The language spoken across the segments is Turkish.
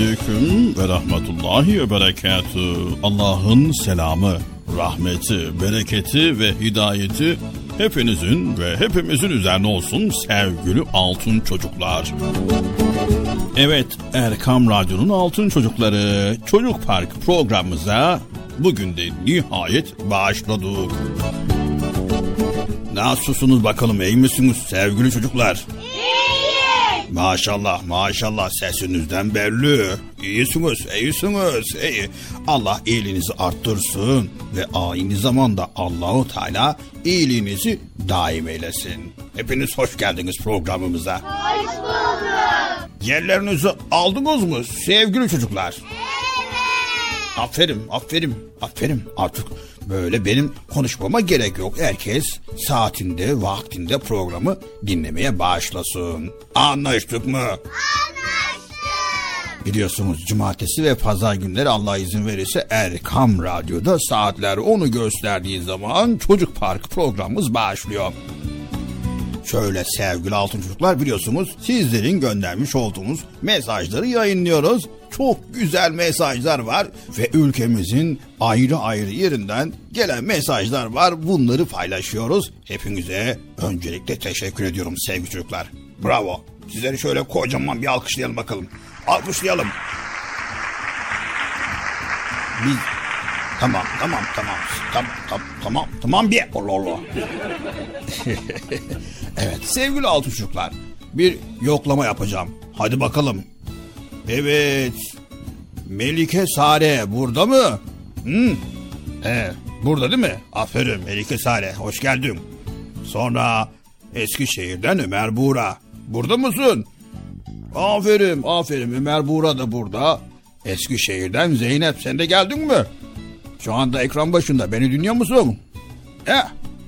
Aleyküm ve Rahmetullahi ve Berekatü. Allah'ın selamı, rahmeti, bereketi ve hidayeti hepinizin ve hepimizin üzerine olsun sevgili altın çocuklar. Evet, Erkam Radyo'nun Altın Çocukları Çocuk Park programımıza bugün de nihayet başladık. Nasılsınız bakalım iyi misiniz sevgili çocuklar? Maşallah maşallah sesinizden belli. İyisiniz iyisiniz iyi. Allah iyiliğinizi arttırsın ve aynı zamanda Allahu Teala iyiliğinizi daim eylesin. Hepiniz hoş geldiniz programımıza. Hoş bulduk. Yerlerinizi aldınız mı sevgili çocuklar? Aferin, aferin, aferin. Artık böyle benim konuşmama gerek yok. Herkes saatinde, vaktinde programı dinlemeye başlasın. Anlaştık mı? Anlaştık. Biliyorsunuz cumartesi ve pazar günleri Allah izin verirse Erkam Radyo'da saatler onu gösterdiği zaman Çocuk Park programımız başlıyor. Şöyle sevgili altın çocuklar biliyorsunuz sizlerin göndermiş olduğunuz mesajları yayınlıyoruz. Çok güzel mesajlar var ve ülkemizin ayrı ayrı yerinden gelen mesajlar var. Bunları paylaşıyoruz. Hepinize öncelikle teşekkür ediyorum sevgili çocuklar. Bravo. Sizleri şöyle kocaman bir alkışlayalım bakalım. Alkışlayalım. Biz Tamam tamam tamam tamam tamam tamam tamam bir Allah Allah. evet sevgili altın çocuklar bir yoklama yapacağım. Hadi bakalım. Evet. Melike Sare burada mı? Hı? He, burada değil mi? Aferin Melike Sare hoş geldin. Sonra Eskişehir'den Ömer Buğra. Burada mısın? Aferin aferin Ömer Buğra da burada. Eskişehir'den Zeynep sen de geldin mi? Şu anda ekran başında beni dinliyor musun? He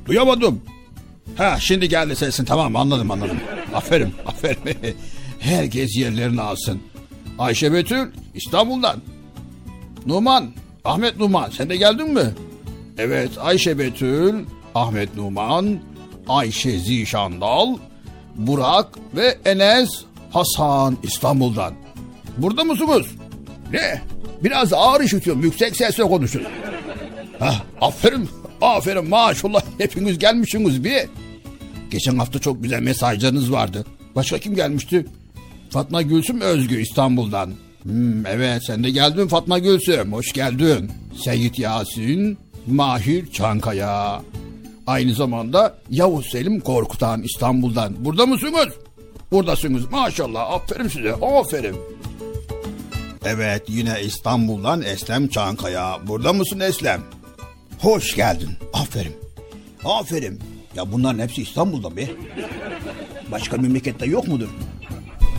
duyamadım. Ha şimdi geldi sesin tamam anladım anladım. Aferin aferin. Herkes yerlerini alsın. Ayşe Betül İstanbul'dan. Numan Ahmet Numan sen de geldin mi? Evet Ayşe Betül, Ahmet Numan, Ayşe Zişandal, Burak ve Enes Hasan İstanbul'dan. Burada mısınız? Ne? Biraz ağır işitiyorum. Yüksek sesle konuşun. Hah, aferin. Aferin maşallah. Hepiniz gelmişsiniz bir. Geçen hafta çok güzel mesajlarınız vardı. Başka kim gelmişti? Fatma Gülsüm Özgü İstanbul'dan. Hmm, evet sen de geldin Fatma Gülsüm. Hoş geldin. Seyit Yasin, Mahir Çankaya. Aynı zamanda Yavuz Selim Korkutan İstanbul'dan. Burada mısınız? Buradasınız maşallah. Aferin size. Aferin. Evet yine İstanbul'dan Eslem Çankaya. Burada mısın Eslem? Hoş geldin. Aferin. Aferin. Ya bunların hepsi İstanbul'da be. Başka memlekette yok mudur?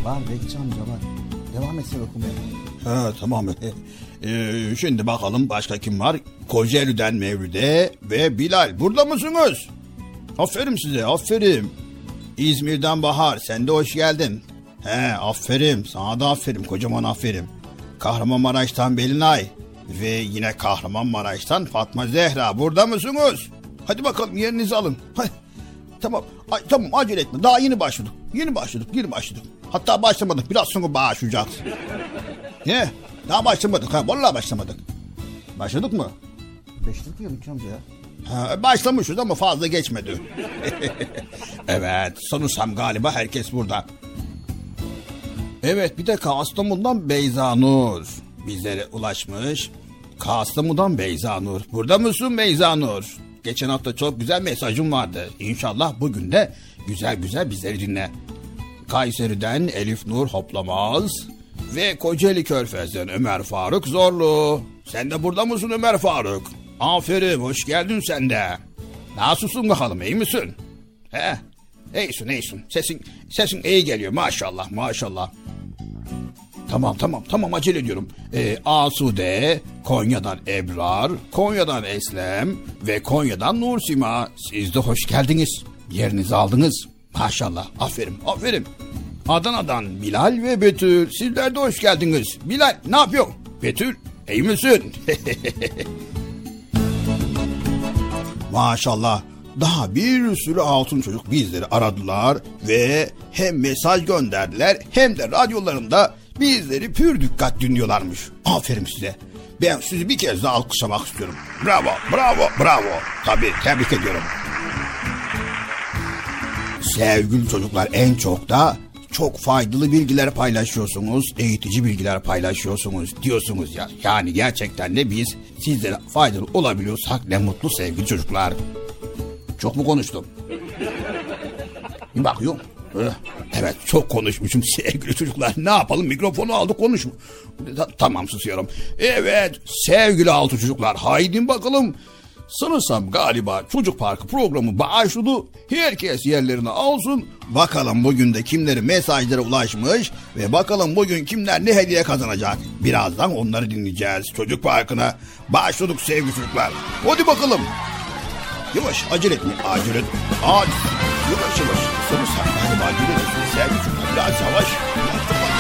Var Bekçi amca var. Devam etsin okumaya. Ha tamam. Ee, şimdi bakalım başka kim var? Kocaeli'den Mevlüde ve Bilal. Burada mısınız? Aferin size aferin. İzmir'den Bahar sen de hoş geldin. He aferin sana da aferin kocaman aferin. Kahramanmaraş'tan Belinay ve yine Kahramanmaraş'tan Fatma Zehra burada mısınız? Hadi bakalım yerinizi alın. Hadi. Tamam Ay, tamam acele etme daha yeni başladık. Yeni başladık yeni başladık. Hatta başlamadık biraz sonra başlayacağız. Ne? Daha başlamadık ha vallahi başlamadık. Başladık mı? Başladık ya amca ya. Ha, başlamışız ama fazla geçmedi. evet sanırsam galiba herkes burada. Evet bir de Kastamonu'dan Beyza Nur bizlere ulaşmış. Kastamonu'dan Beyza Nur. Burada mısın Beyza Nur? Geçen hafta çok güzel mesajım vardı. İnşallah bugün de güzel güzel bizleri dinle. Kayseri'den Elif Nur Hoplamaz ve Kocaeli Körfez'den Ömer Faruk Zorlu. Sen de burada mısın Ömer Faruk? Aferin hoş geldin sen de. Nasılsın bakalım iyi misin? He? İyisin iyisin. Sesin, sesin iyi geliyor maşallah maşallah. Tamam tamam tamam acele ediyorum. Ee, Asude, Konya'dan Ebrar, Konya'dan Eslem ve Konya'dan Nursima. Siz de hoş geldiniz. Yerinizi aldınız. Maşallah aferin aferin. Adana'dan Bilal ve Betül sizler de hoş geldiniz. Bilal ne yapıyorsun? Betül iyi misin? Maşallah daha bir sürü altın çocuk bizleri aradılar ve hem mesaj gönderdiler hem de radyolarında bizleri pür dikkat dinliyorlarmış. Aferin size. Ben sizi bir kez daha alkışlamak istiyorum. Bravo, bravo, bravo. Tabii tebrik ediyorum. Sevgili çocuklar en çok da çok faydalı bilgiler paylaşıyorsunuz, eğitici bilgiler paylaşıyorsunuz diyorsunuz ya. Yani gerçekten de biz sizlere faydalı olabiliyorsak ne mutlu sevgili çocuklar. Çok mu konuştum? Bir bakıyorum. Evet çok konuşmuşum sevgili çocuklar. Ne yapalım mikrofonu aldık konuşma. Ta- tamam susuyorum. Evet sevgili altı çocuklar haydi bakalım. Sanırsam galiba Çocuk Parkı programı başladı. Herkes yerlerini alsın. Bakalım bugün de kimlerin mesajlara ulaşmış ve bakalım bugün kimler ne hediye kazanacak. Birazdan onları dinleyeceğiz. Çocuk Parkı'na başladık sevgili çocuklar. Hadi bakalım. Yavaş acele etme acele etme. Hadi yavaş yavaş. Sanırsam galiba acele ediyorsunuz sevgili çocuklar. Biraz yavaş. Biraz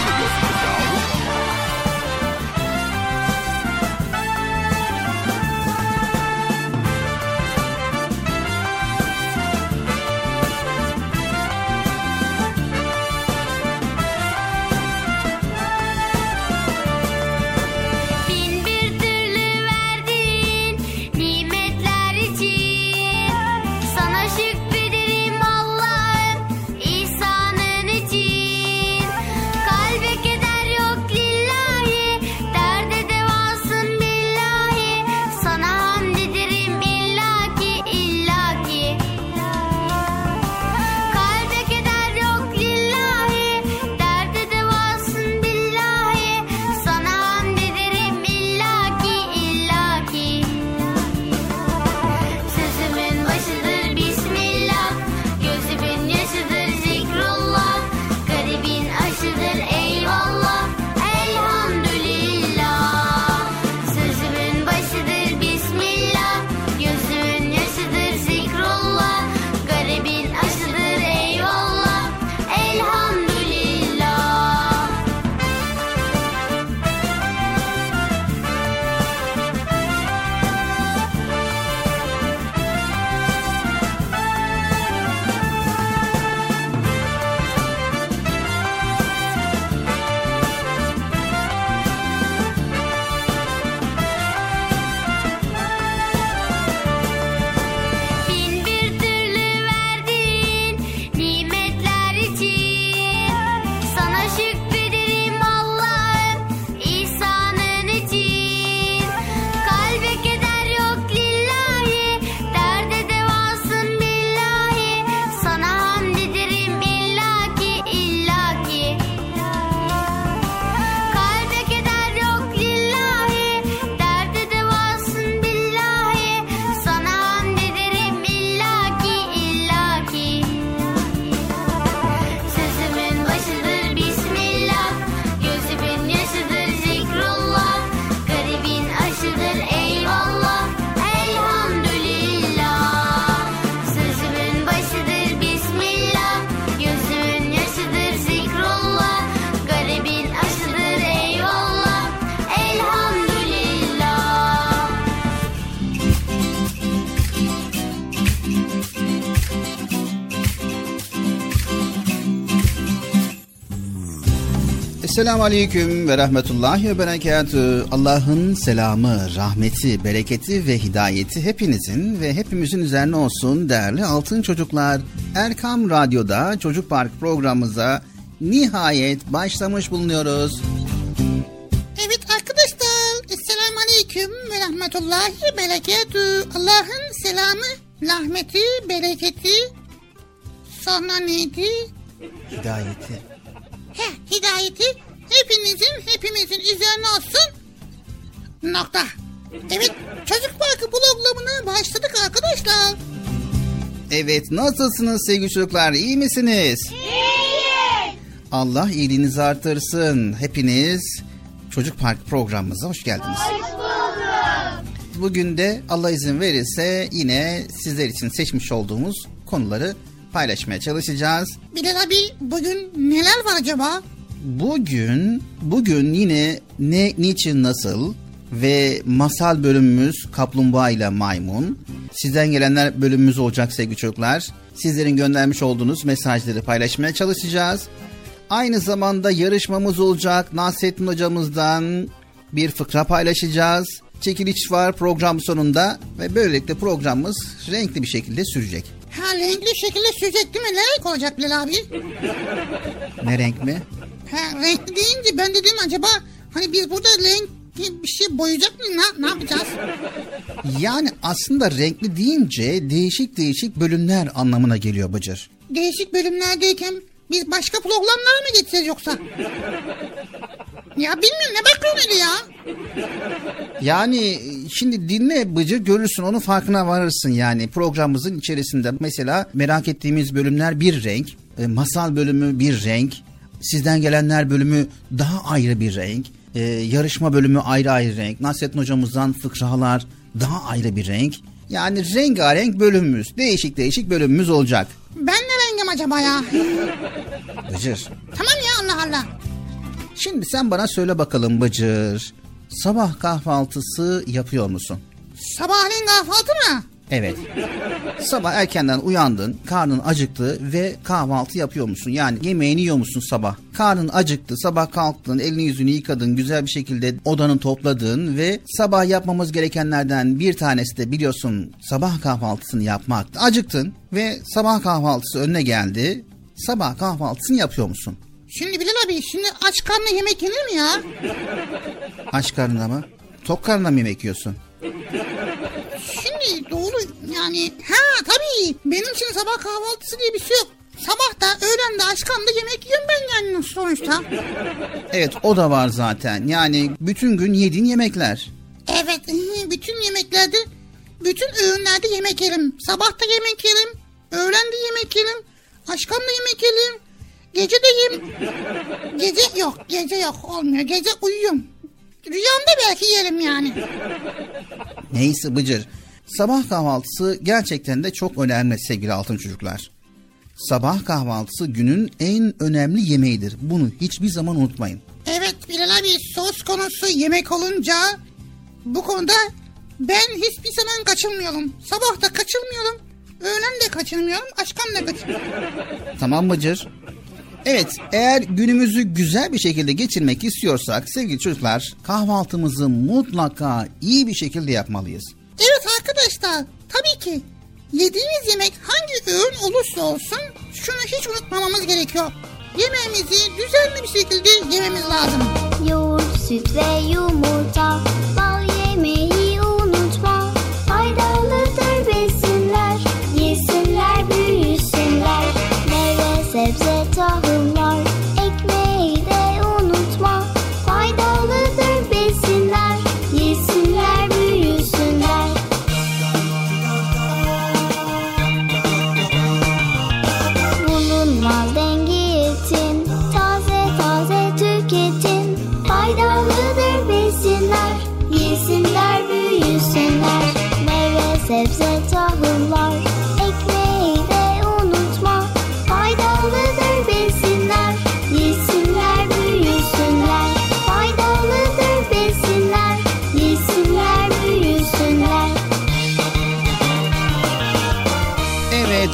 Esselamu Aleyküm ve Rahmetullahi ve Berekatü. Allah'ın selamı, rahmeti, bereketi ve hidayeti hepinizin ve hepimizin üzerine olsun değerli altın çocuklar. Erkam Radyo'da Çocuk Park programımıza nihayet başlamış bulunuyoruz. Evet arkadaşlar. Esselamu Aleyküm ve Rahmetullahi ve Berekatü. Allah'ın selamı, rahmeti, bereketi. Sonra neydi? Hidayeti. Heh, hidayeti hepinizin hepimizin üzerine olsun. Nokta. Evet çocuk parkı bloglamına başladık arkadaşlar. Evet nasılsınız sevgili çocuklar iyi misiniz? İyiyiz. Allah iyiliğinizi artırsın. Hepiniz Çocuk Park programımıza hoş geldiniz. Hoş bulduk. Bugün de Allah izin verirse yine sizler için seçmiş olduğumuz konuları paylaşmaya çalışacağız. Bilal abi bugün neler var acaba? Bugün bugün yine ne niçin nasıl ve masal bölümümüz Kaplumbağa ile Maymun. Sizden gelenler bölümümüz olacak sevgili çocuklar. Sizlerin göndermiş olduğunuz mesajları paylaşmaya çalışacağız. Aynı zamanda yarışmamız olacak. Nasrettin hocamızdan bir fıkra paylaşacağız. Çekiliş var program sonunda ve böylelikle programımız renkli bir şekilde sürecek. Ha renkli şekilde sürecek değil mi? Ne renk olacak Bilal abi? Ne renk mi? Ha renkli deyince ben dedim acaba hani biz burada renk bir şey boyayacak mıyız? Ne, ne yapacağız? Yani aslında renkli deyince değişik değişik bölümler anlamına geliyor Bıcır. Değişik bölümlerdeyken biz başka programlara mı geçeceğiz yoksa? Ya bilmiyorum ne bakıyorsun öyle ya? Yani şimdi dinle Bıcır görürsün onun farkına varırsın yani programımızın içerisinde mesela merak ettiğimiz bölümler bir renk, e, masal bölümü bir renk, sizden gelenler bölümü daha ayrı bir renk, e, yarışma bölümü ayrı ayrı renk, Nasrettin hocamızdan fıkralar daha ayrı bir renk. Yani rengarenk bölümümüz, değişik değişik bölümümüz olacak. Ben ne rengim acaba ya? Bıcır. Tamam ya Allah Allah. Şimdi sen bana söyle bakalım Bıcır. Sabah kahvaltısı yapıyor musun? Sabahleyin kahvaltı mı? Evet. Sabah erkenden uyandın, karnın acıktı ve kahvaltı yapıyor musun? Yani yemeğini yiyor musun sabah? Karnın acıktı, sabah kalktın, elini yüzünü yıkadın, güzel bir şekilde odanı topladın ve sabah yapmamız gerekenlerden bir tanesi de biliyorsun sabah kahvaltısını yapmak. Acıktın ve sabah kahvaltısı önüne geldi. Sabah kahvaltısını yapıyor musun? Şimdi Bilal abi şimdi aç karnına yemek yenir mi ya? Aç karnına mı? Tok karnına mı yemek yiyorsun? Şimdi doğru yani ha tabii benim için sabah kahvaltısı diye bir şey yok. Sabah da öğlen de aç karnında yemek yiyorum ben yani sonuçta. Evet o da var zaten. Yani bütün gün yediğin yemekler. Evet bütün yemeklerde bütün öğünlerde yemek yerim. Sabah da yemek yerim. Öğlen de yemek yerim. Akşam da yemek yerim. Gece de yem. Gece yok gece yok olmuyor. Gece uyuyorum. Rüyamda belki yerim yani. Neyse Bıcır. Sabah kahvaltısı gerçekten de çok önemli sevgili altın çocuklar. Sabah kahvaltısı günün en önemli yemeğidir. Bunu hiçbir zaman unutmayın. Evet Bilal abi söz konusu yemek olunca bu konuda ben hiçbir zaman kaçınmıyorum. Sabah da kaçırmıyorum. Öğlen de kaçırmıyorum. Akşam da kaçırmıyorum. Tamam Bıcır? Evet, eğer günümüzü güzel bir şekilde geçirmek istiyorsak sevgili çocuklar kahvaltımızı mutlaka iyi bir şekilde yapmalıyız. Evet arkadaşlar tabii ki yediğimiz yemek hangi öğün olursa olsun şunu hiç unutmamamız gerekiyor. Yemeğimizi düzenli bir şekilde yememiz lazım. Yoğurt, süt ve yumurta Bal yemeyi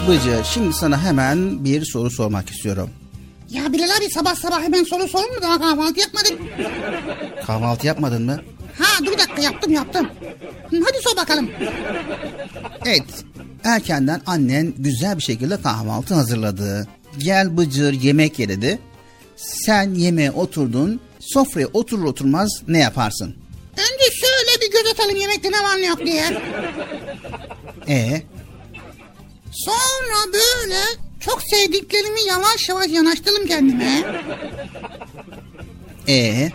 Bıcır, şimdi sana hemen bir soru sormak istiyorum. Ya Bilal abi sabah sabah hemen soru sorun mu? Daha kahvaltı yapmadık. Kahvaltı yapmadın mı? Ha dur bir dakika yaptım yaptım. Hadi sor bakalım. Evet. Erkenden annen güzel bir şekilde kahvaltı hazırladı. Gel bıcır yemek ye dedi. Sen yemeğe oturdun. Sofraya oturur oturmaz ne yaparsın? Önce şöyle bir göz atalım yemekte ne var ne yok diye. E Sonra böyle çok sevdiklerimi yavaş yavaş yanaştırdım kendime. e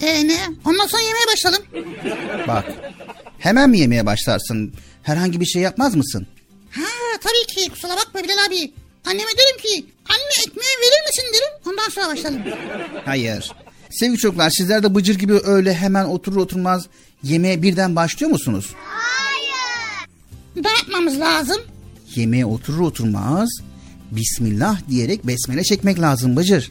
E ne? Ondan sonra yemeye başladım. bak. Hemen mi yemeye başlarsın? Herhangi bir şey yapmaz mısın? Ha tabii ki kusura bakma Bilal abi. Anneme derim ki anne ekmeği verir misin derim. Ondan sonra başladım. Hayır. Sevgili çocuklar sizler de bıcır gibi öyle hemen oturur oturmaz yemeğe birden başlıyor musunuz? Ne yapmamız lazım? Yemeğe oturur oturmaz Bismillah diyerek besmele çekmek lazım Bıcır.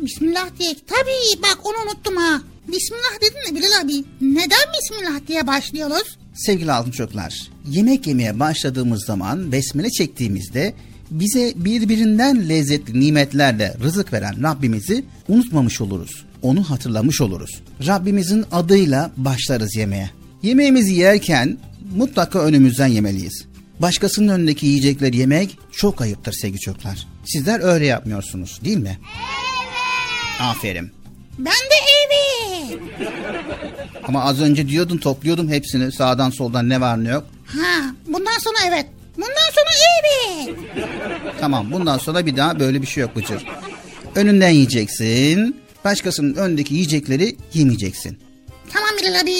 Bismillah diye. Tabii bak onu unuttum ha. Bismillah dedin de Bilal abi. Neden Bismillah diye başlıyoruz? Sevgili altın çocuklar, yemek yemeye başladığımız zaman besmele çektiğimizde bize birbirinden lezzetli nimetlerle rızık veren Rabbimizi unutmamış oluruz. Onu hatırlamış oluruz. Rabbimizin adıyla başlarız yemeğe. Yemeğimizi yerken mutlaka önümüzden yemeliyiz. Başkasının önündeki yiyecekleri yemek çok ayıptır sevgili çocuklar. Sizler öyle yapmıyorsunuz değil mi? Evet. Aferin. Ben de evet. Ama az önce diyordun topluyordum hepsini sağdan soldan ne var ne yok. Ha bundan sonra evet. Bundan sonra evet. Tamam bundan sonra bir daha böyle bir şey yok Bıcır. Önünden yiyeceksin. Başkasının önündeki yiyecekleri yemeyeceksin. Tamam Bilal abi.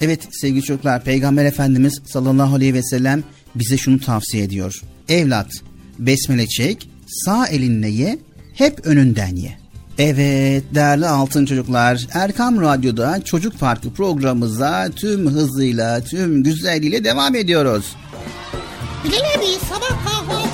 Evet sevgili çocuklar Peygamber Efendimiz sallallahu aleyhi ve sellem bize şunu tavsiye ediyor. Evlat besmele çek sağ elinle ye hep önünden ye. Evet değerli altın çocuklar Erkam Radyo'da Çocuk Parkı programımıza tüm hızıyla tüm güzelliğiyle devam ediyoruz. Bilal abi sabah kahvaltıda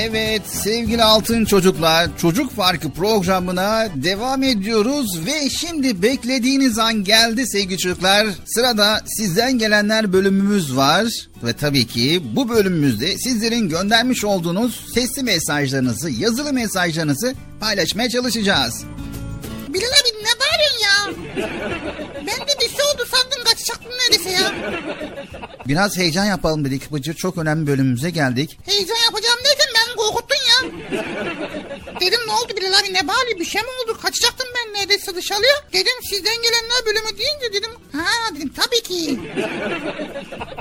Evet sevgili altın çocuklar Çocuk Parkı programına devam ediyoruz ve şimdi beklediğiniz an geldi sevgili çocuklar. Sırada sizden gelenler bölümümüz var ve tabii ki bu bölümümüzde sizlerin göndermiş olduğunuz sesli mesajlarınızı, yazılı mesajlarınızı paylaşmaya çalışacağız. Bilal abi ne bağırıyorsun ya? Ben de bir şey oldu sandım kaçacaktım neredeyse ya. Biraz heyecan yapalım dedik Bıcır. Çok önemli bölümümüze geldik. Heyecan yapacağım korkuttun ya. Dedim ne oldu Bilal abi ne bağırıyor bir şey mi oldu? Kaçacaktım ben neredeyse dışarıya. Dedim sizden gelenler bölümü deyince dedim. Ha dedim tabii ki.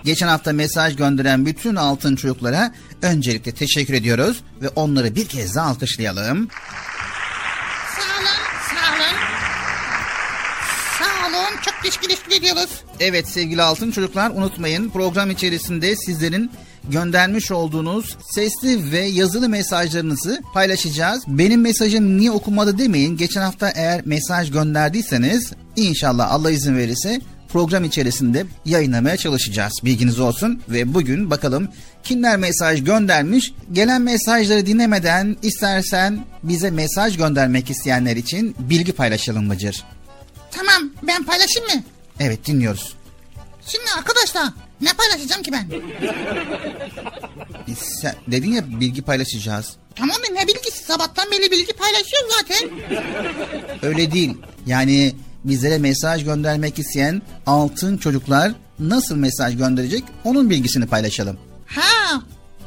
Geçen hafta mesaj gönderen bütün altın çocuklara öncelikle teşekkür ediyoruz ve onları bir kez daha alkışlayalım. Sağ olun sağ olun. Sağ olun çok teşekkür ediyoruz. Evet sevgili altın çocuklar unutmayın program içerisinde sizlerin göndermiş olduğunuz sesli ve yazılı mesajlarınızı paylaşacağız. Benim mesajım niye okunmadı demeyin. Geçen hafta eğer mesaj gönderdiyseniz inşallah Allah izin verirse program içerisinde yayınlamaya çalışacağız. Bilginiz olsun ve bugün bakalım kimler mesaj göndermiş. Gelen mesajları dinlemeden istersen bize mesaj göndermek isteyenler için bilgi paylaşalım Bıcır. Tamam ben paylaşayım mı? Evet dinliyoruz. Şimdi arkadaşlar ne paylaşacağım ki ben? E, Sen dedin ya bilgi paylaşacağız. Tamam da ne bilgisi sabahtan beri bilgi paylaşıyor zaten. Öyle değil. Yani bizlere mesaj göndermek isteyen altın çocuklar nasıl mesaj gönderecek onun bilgisini paylaşalım. Ha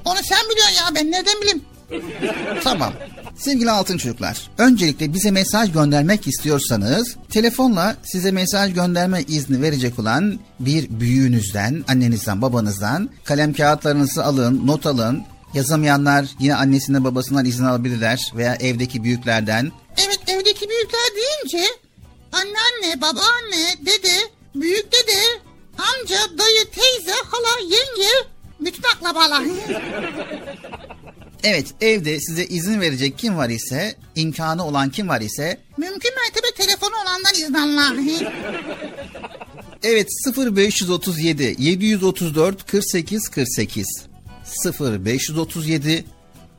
onu sen biliyorsun ya ben nereden bileyim? Tamam. Sevgili altın çocuklar, öncelikle bize mesaj göndermek istiyorsanız telefonla size mesaj gönderme izni verecek olan bir büyüğünüzden, annenizden, babanızdan kalem kağıtlarınızı alın, not alın. Yazamayanlar yine annesinden babasından izin alabilirler veya evdeki büyüklerden. Evet evdeki büyükler deyince anneanne, babaanne, dede, büyük dede, amca, dayı, teyze, hala, yenge, bütün akrabalar. Evet evde size izin verecek kim var ise, imkanı olan kim var ise Mümkün mertebe telefonu olandan izin alın. Evet 0537 734 48 48 0537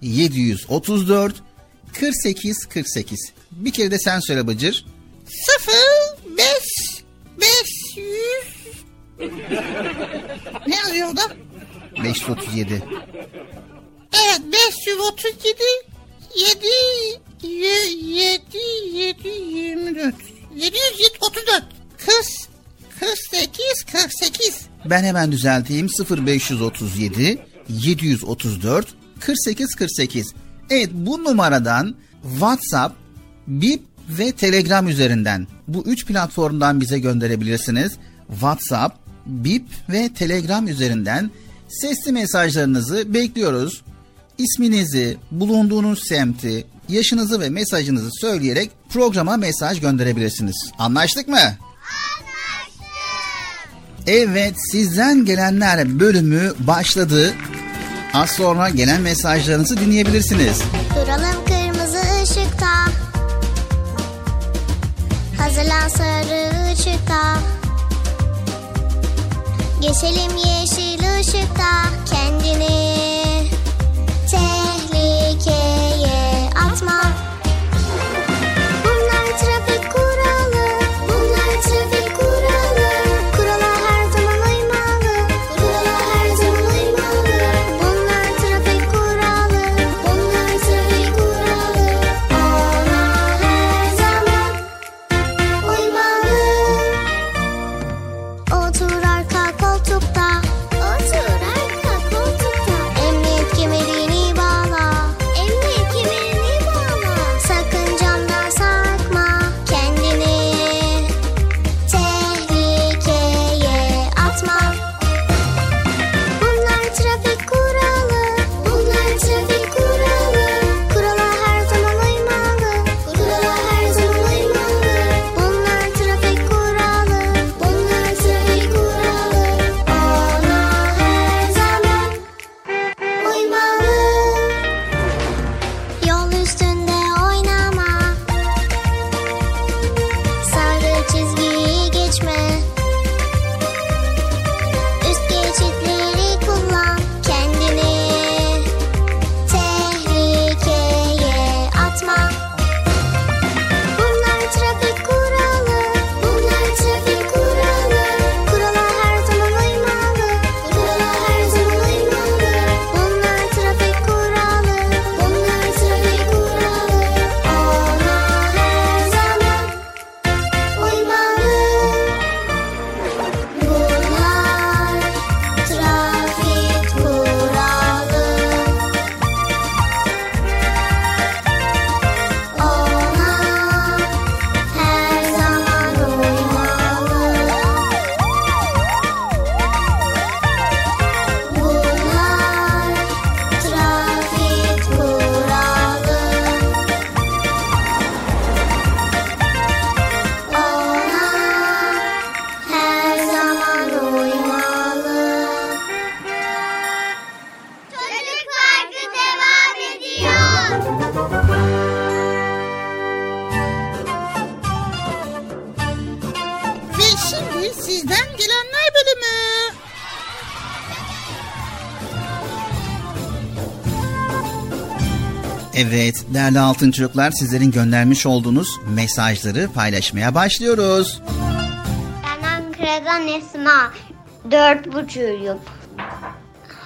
734 48 48 Bir kere de sen söyle Bıcır. Sıfır, beş, beş yüz... Ne yazıyor orada? 537. Evet 500 0537 7 7 7 24 734 40 48 48 Ben hemen düzelteyim 0537 734 48 48. Evet bu numaradan WhatsApp, Bip ve Telegram üzerinden bu üç platformdan bize gönderebilirsiniz. WhatsApp, Bip ve Telegram üzerinden sesli mesajlarınızı bekliyoruz. İsminizi, bulunduğunuz semti, yaşınızı ve mesajınızı söyleyerek programa mesaj gönderebilirsiniz. Anlaştık mı? Evet sizden gelenler bölümü başladı. Az sonra gelen mesajlarınızı dinleyebilirsiniz. Duralım kırmızı ışıkta Hazırlan sarı ışıkta Geçelim yeşil ışıkta Kendini tehlikeye atma değerli altın çocuklar sizlerin göndermiş olduğunuz mesajları paylaşmaya başlıyoruz. Ben Ankara'dan Esma. Dört buçuğuyum.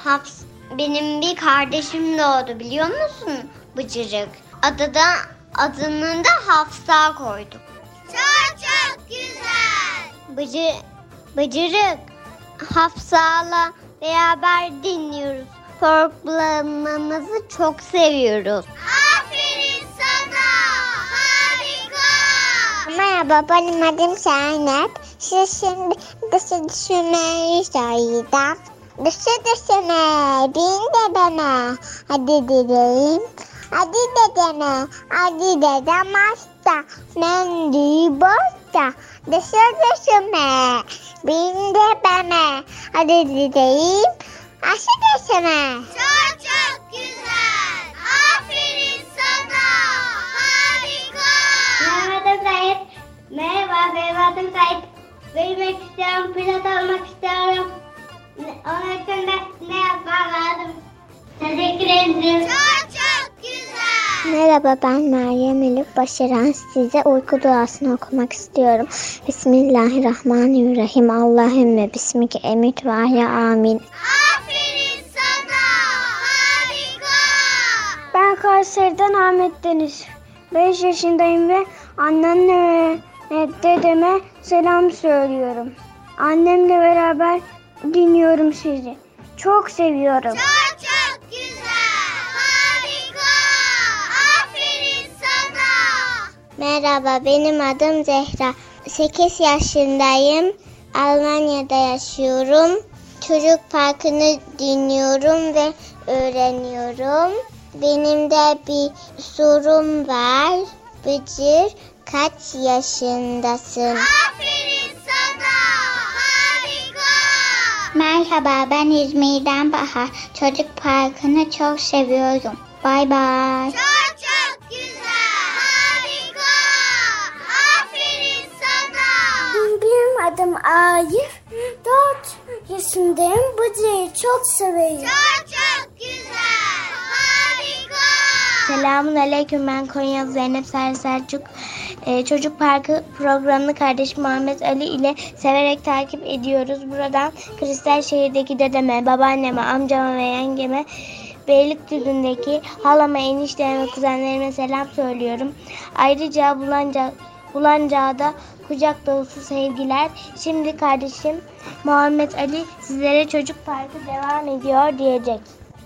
Haps, benim bir kardeşim doğdu biliyor musun Bıcırık? Adı da, adını da Hafsa koyduk. Çok çok güzel. Bıcı, Bıcırık Hafsa'la beraber dinliyoruz. Programımızı çok seviyoruz. Merhaba benim adım Zeynep. Size şimdi dışı düşünmeyi söyleyeceğim. Dışı düşünme, bin de bana. Hadi dedim. Hadi dedeme, hadi dedem hasta. Mendi bosta. Dışı düşünme, bin de bana. Hadi dedim. Aşı düşünme. Çok çok güzel. Aferin sana. Harika. Merhaba Sait. Merhaba benim adım Sait. Büyümek istiyorum, pilot olmak istiyorum. Onun için de ne yapmam lazım? Teşekkür ederim. Çok çok güzel. Merhaba ben Meryem Elif Başaran. Size uyku duasını okumak istiyorum. Bismillahirrahmanirrahim. Allahümme bismike emit ve ahya amin. Aferin sana. Harika. Kayseri'den Ahmet Deniz. 5 yaşındayım ve annemle ve dedeme selam söylüyorum. Annemle beraber dinliyorum sizi. Çok seviyorum. Çok çok güzel. Harika. Aferin sana. Merhaba benim adım Zehra. 8 yaşındayım. Almanya'da yaşıyorum. Çocuk parkını dinliyorum ve öğreniyorum. Benim de bir sorum var. Bıcır kaç yaşındasın? Aferin sana. Harika. Merhaba ben İzmir'den Bahar. Çocuk parkını çok seviyorum. Bay bay. Çok çok güzel. Harika. Aferin sana. Benim adım Arif. 4 yaşındayım. Bıcır'ı çok seviyorum. Çok çok güzel. Harika. Selamun Aleyküm ben Konya Zeynep Ser Selçuk. Ee, Çocuk Parkı programını kardeşim Muhammed Ali ile severek takip ediyoruz. Buradan Kristal şehirdeki dedeme, babaanneme, amcama ve yengeme Beylikdüzü'ndeki halama, enişteme kuzenlerime selam söylüyorum. Ayrıca Bulanca, Bulanca'da kucak dolusu sevgiler. Şimdi kardeşim Muhammed Ali sizlere Çocuk Parkı devam ediyor diyecek.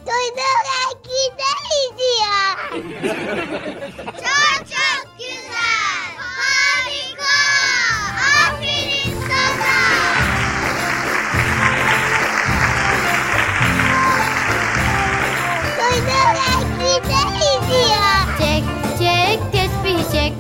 Duyduk gideriz ya. Çok çok güzel. Harika. Aferin sana. Duyduk gideriz ya. Çek çek tesbih çek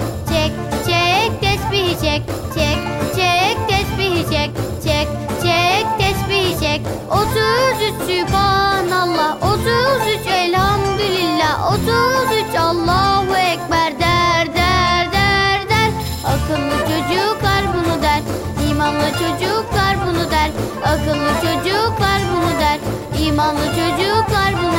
çek çek çek tesbih çek çek çek tesbih çek. 33 Sübhanallah. 33 Elhamdülillah. 33 Allahu Ekber. Der der der der. Akıllı çocuklar bunu der. İmanlı çocuklar bunu der. Akıllı çocuklar bunu der. İmanlı çocuklar bunu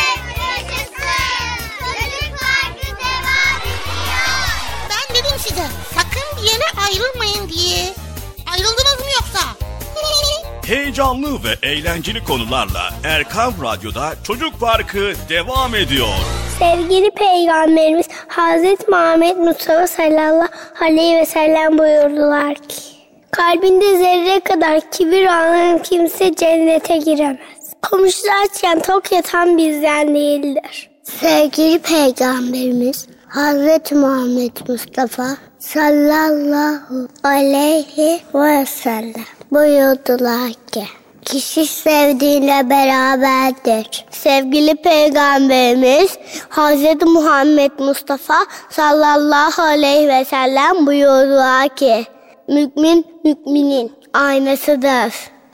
ayrılmayın diye. Ayrıldınız mı yoksa? Heyecanlı ve eğlenceli konularla Erkam Radyo'da Çocuk Parkı devam ediyor. Sevgili Peygamberimiz Hazreti Muhammed Mustafa sallallahu aleyhi ve sellem buyurdular ki Kalbinde zerre kadar kibir olan kimse cennete giremez. Komşusu açken tok yatan bizden değildir. Sevgili Peygamberimiz Hazreti Muhammed Mustafa sallallahu aleyhi ve sellem buyurdular ki Kişi sevdiğine beraberdir. Sevgili Peygamberimiz Hz. Muhammed Mustafa sallallahu aleyhi ve sellem buyurdular ki Mümin müminin aynasıdır.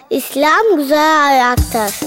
İslam güzel ayaktır.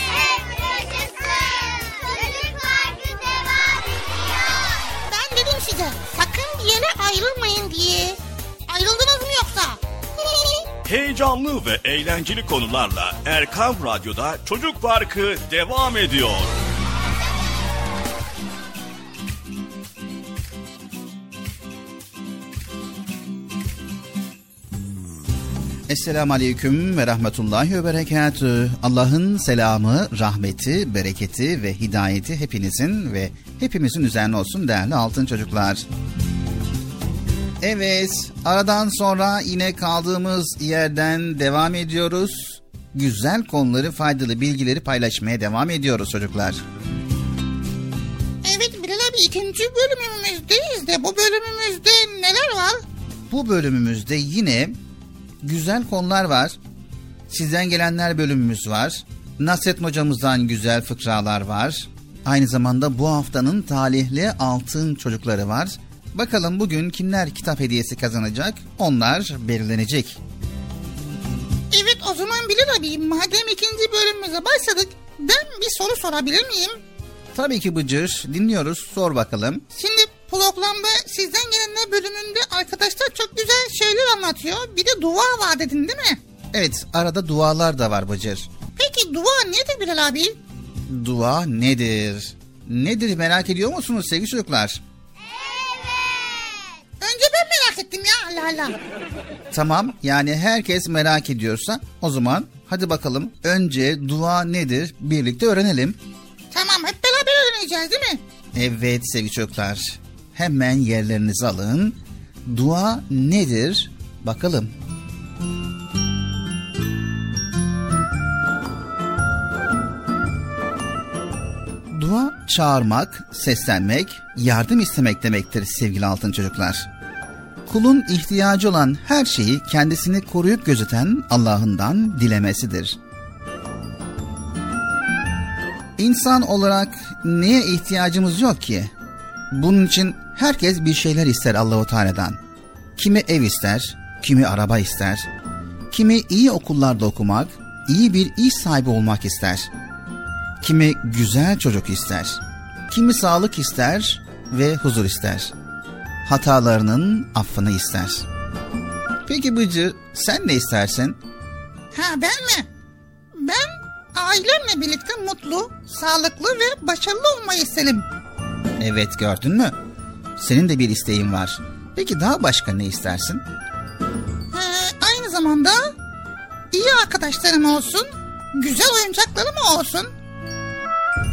Heyecanlı ve eğlenceli konularla Erkan Radyo'da Çocuk Parkı devam ediyor. Esselamu Aleyküm ve Rahmetullahi ve Berekatü. Allah'ın selamı, rahmeti, bereketi ve hidayeti hepinizin ve hepimizin üzerine olsun değerli altın çocuklar. Evet, aradan sonra yine kaldığımız yerden devam ediyoruz. Güzel konuları, faydalı bilgileri paylaşmaya devam ediyoruz çocuklar. Evet Bilal abi ikinci bölümümüzdeyiz de bu bölümümüzde neler var? Bu bölümümüzde yine güzel konular var. Sizden gelenler bölümümüz var. Nasrettin hocamızdan güzel fıkralar var. Aynı zamanda bu haftanın talihli altın çocukları var. Bakalım bugün kimler kitap hediyesi kazanacak? Onlar belirlenecek. Evet o zaman Bilal abi madem ikinci bölümümüze başladık ben bir soru sorabilir miyim? Tabii ki Bıcır. Dinliyoruz. Sor bakalım. Şimdi programda sizden gelenler bölümünde arkadaşlar çok güzel şeyler anlatıyor. Bir de dua var dedin değil mi? Evet arada dualar da var Bıcır. Peki dua nedir Bilal abi? Dua nedir? Nedir merak ediyor musunuz sevgili çocuklar? Önce ben merak ettim ya Allah Allah. Tamam yani herkes merak ediyorsa o zaman hadi bakalım önce dua nedir birlikte öğrenelim. Tamam hep beraber öğreneceğiz değil mi? Evet sevgili çocuklar hemen yerlerinizi alın. Dua nedir bakalım. Dua çağırmak, seslenmek, yardım istemek demektir sevgili altın çocuklar. Kulun ihtiyacı olan her şeyi kendisini koruyup gözeten Allah'ından dilemesidir. İnsan olarak neye ihtiyacımız yok ki? Bunun için herkes bir şeyler ister Allahu Teala'dan. Kimi ev ister, kimi araba ister. Kimi iyi okullarda okumak, iyi bir iş sahibi olmak ister. Kimi güzel çocuk ister. Kimi sağlık ister ve huzur ister. Hatalarının affını ister. Peki Bıcı sen ne istersin? Ha ben mi? Ben ailemle birlikte mutlu, sağlıklı ve başarılı olmayı isterim. Evet gördün mü? Senin de bir isteğin var. Peki daha başka ne istersin? Ha, aynı zamanda iyi arkadaşlarım olsun, güzel oyuncaklarım olsun.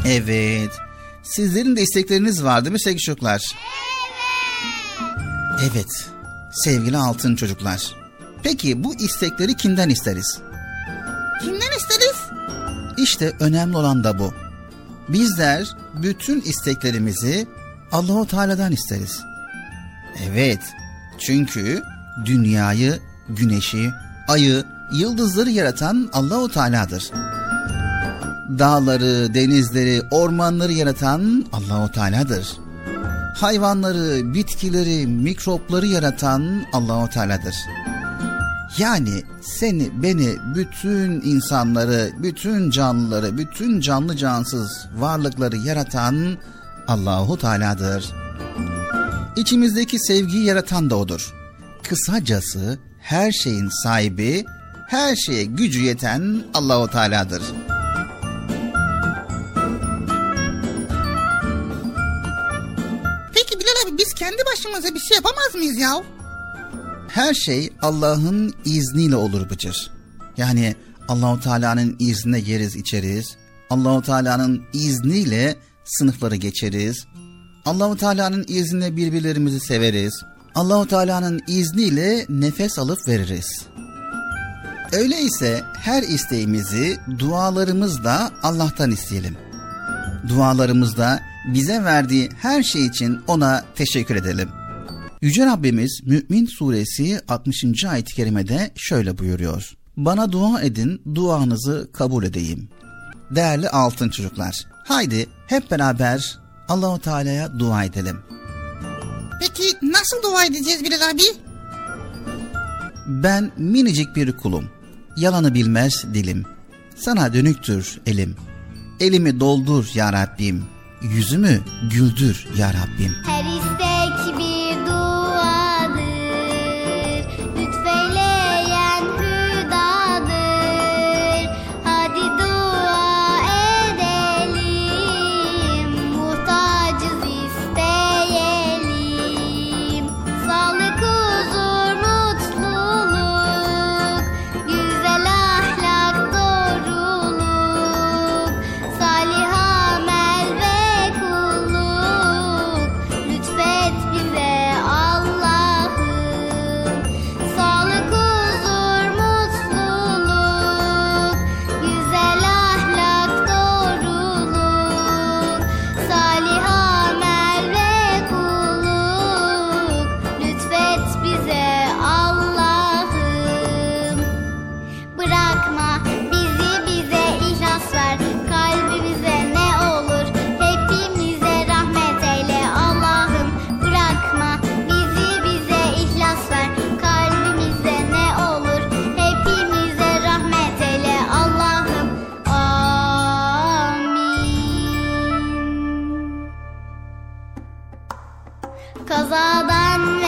Evet. Sizlerin de istekleriniz var değil mi sevgili çocuklar? Evet. Sevgili altın çocuklar. Peki bu istekleri kimden isteriz? Kimden isteriz? İşte önemli olan da bu. Bizler bütün isteklerimizi Allahu Teala'dan isteriz. Evet. Çünkü dünyayı, güneşi, ayı, yıldızları yaratan Allahu Teala'dır. Dağları, denizleri, ormanları yaratan Allahu Teala'dır. Hayvanları, bitkileri, mikropları yaratan Allahu Teala'dır. Yani seni, beni, bütün insanları, bütün canlıları, bütün canlı cansız varlıkları yaratan Allahu Teala'dır. İçimizdeki sevgiyi yaratan da odur. Kısacası her şeyin sahibi, her şeye gücü yeten Allahu Teala'dır. Kendi başımıza bir şey yapamaz mıyız ya? Her şey Allah'ın izniyle olur Bıcır. Yani Allahu Teala'nın iznine yeriz içeriz. Allahu Teala'nın izniyle sınıfları geçeriz. Allahu Teala'nın izniyle birbirlerimizi severiz. Allahu Teala'nın izniyle nefes alıp veririz. Öyleyse her isteğimizi dualarımızda Allah'tan isteyelim. Dualarımızda bize verdiği her şey için ona teşekkür edelim. Yüce Rabbimiz Mü'min suresi 60. ayet-i kerimede şöyle buyuruyor. Bana dua edin, duanızı kabul edeyim. Değerli altın çocuklar, haydi hep beraber Allahu Teala'ya dua edelim. Peki nasıl dua edeceğiz Bilal abi? Ben minicik bir kulum. Yalanı bilmez dilim. Sana dönüktür elim. Elimi doldur ya Rabbim. Yüzümü güldür ya Rabbim. Her istek Kazadan ve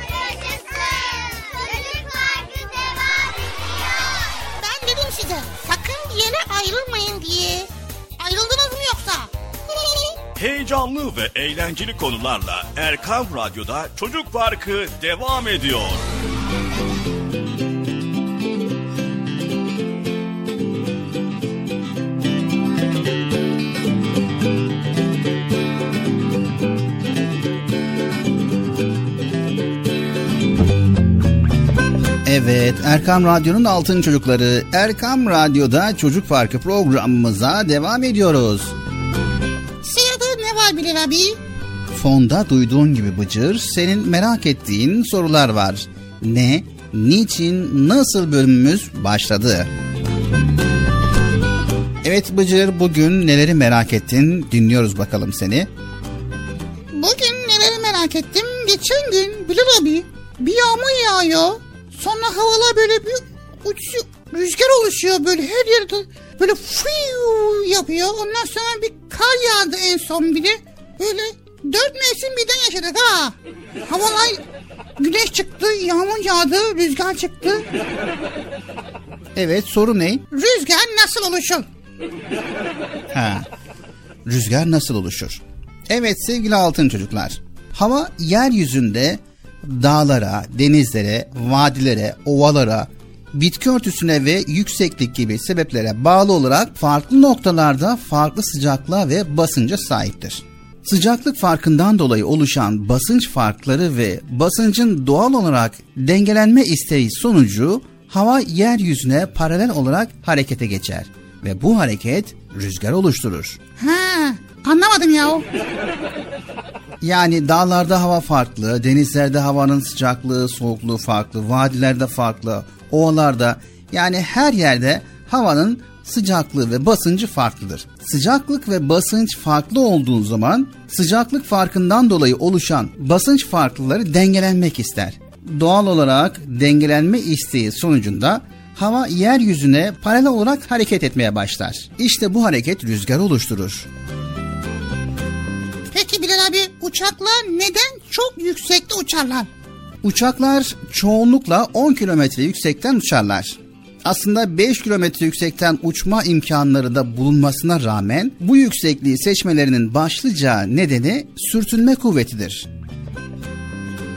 Size sakın bir yere ayrılmayın diye. Ayrıldınız mı yoksa? Heyecanlı ve eğlenceli konularla Erkam Radyo'da Çocuk Parkı devam ediyor. Evet, Erkam Radyo'nun altın çocukları. Erkam Radyo'da Çocuk Parkı programımıza devam ediyoruz. Sırada ne var Bilal abi? Fonda duyduğun gibi Bıcır, senin merak ettiğin sorular var. Ne, niçin, nasıl bölümümüz başladı? Evet Bıcır, bugün neleri merak ettin? Dinliyoruz bakalım seni. Bugün neleri merak ettim. Geçen gün Bilal abi bir yağmur yağıyor. Sonra havalar böyle bir uçuyor. Rüzgar oluşuyor böyle her yerde böyle fiu yapıyor. Ondan sonra bir kar yağdı en son bir de. Böyle dört mevsim birden yaşadık ha. Havalar güneş çıktı, yağmur yağdı, rüzgar çıktı. Evet, soru ne? Rüzgar nasıl oluşur? Ha. Rüzgar nasıl oluşur? Evet sevgili altın çocuklar. Hava yeryüzünde dağlara, denizlere, vadilere, ovalara, bitki örtüsüne ve yükseklik gibi sebeplere bağlı olarak farklı noktalarda farklı sıcaklığa ve basınca sahiptir. Sıcaklık farkından dolayı oluşan basınç farkları ve basıncın doğal olarak dengelenme isteği sonucu hava yeryüzüne paralel olarak harekete geçer ve bu hareket rüzgar oluşturur. Ha, anlamadım ya. Yani dağlarda hava farklı, denizlerde havanın sıcaklığı, soğukluğu farklı, vadilerde farklı, ovalarda yani her yerde havanın sıcaklığı ve basıncı farklıdır. Sıcaklık ve basınç farklı olduğu zaman sıcaklık farkından dolayı oluşan basınç farklıları dengelenmek ister. Doğal olarak dengelenme isteği sonucunda hava yeryüzüne paralel olarak hareket etmeye başlar. İşte bu hareket rüzgar oluşturur. Peki Bilal uçaklar neden çok yüksekte uçarlar? Uçaklar çoğunlukla 10 kilometre yüksekten uçarlar. Aslında 5 kilometre yüksekten uçma imkanları da bulunmasına rağmen bu yüksekliği seçmelerinin başlıca nedeni sürtünme kuvvetidir.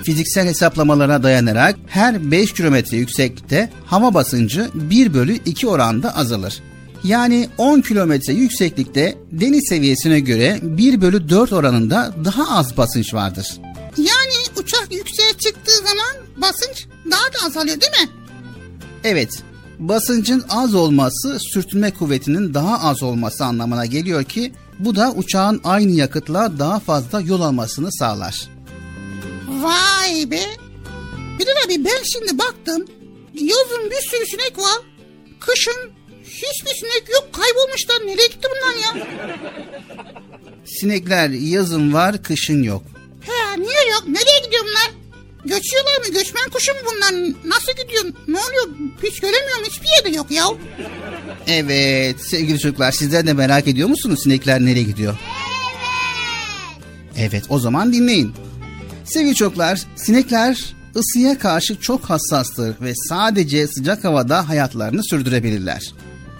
Fiziksel hesaplamalara dayanarak her 5 kilometre yükseklikte hava basıncı 1 bölü 2 oranda azalır. Yani 10 kilometre yükseklikte deniz seviyesine göre 1 bölü 4 oranında daha az basınç vardır. Yani uçak yükseğe çıktığı zaman basınç daha da azalıyor değil mi? Evet, basıncın az olması sürtünme kuvvetinin daha az olması anlamına geliyor ki bu da uçağın aynı yakıtla daha fazla yol almasını sağlar. Vay be. Bilal abi ben şimdi baktım. Yazın bir sürü sinek var. Kışın hiçbir sinek yok kaybolmuşlar. Nereye gitti bunlar ya? Sinekler yazın var, kışın yok. He niye yok? Nereye gidiyor bunlar? Göçüyorlar mı? Göçmen kuşu mu bunlar? Nasıl gidiyor? Ne oluyor? Hiç göremiyorum. Hiçbir yerde yok ya. Evet sevgili çocuklar sizler de merak ediyor musunuz sinekler nereye gidiyor? Evet o zaman dinleyin. Sevgili çocuklar sinekler ısıya karşı çok hassastır ve sadece sıcak havada hayatlarını sürdürebilirler.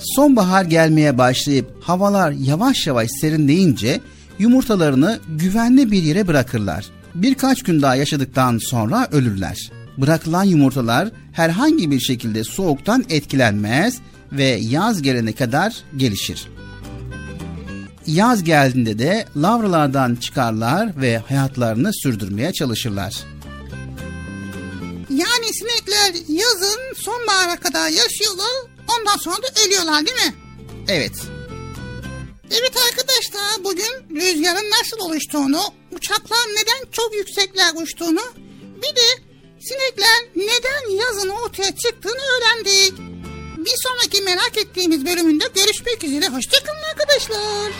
Sonbahar gelmeye başlayıp havalar yavaş yavaş serinleyince yumurtalarını güvenli bir yere bırakırlar. Birkaç gün daha yaşadıktan sonra ölürler. Bırakılan yumurtalar herhangi bir şekilde soğuktan etkilenmez ve yaz gelene kadar gelişir. Yaz geldiğinde de lavralardan çıkarlar ve hayatlarını sürdürmeye çalışırlar. Yani sinekler yazın sonbahara kadar yaşıyorlar. Ondan sonra da ölüyorlar değil mi? Evet, Evet arkadaşlar bugün rüzgarın nasıl oluştuğunu, uçaklar neden çok yüksekler uçtuğunu, bir de sinekler neden yazın ortaya çıktığını öğrendik. Bir sonraki merak ettiğimiz bölümünde görüşmek üzere. Hoşçakalın arkadaşlar.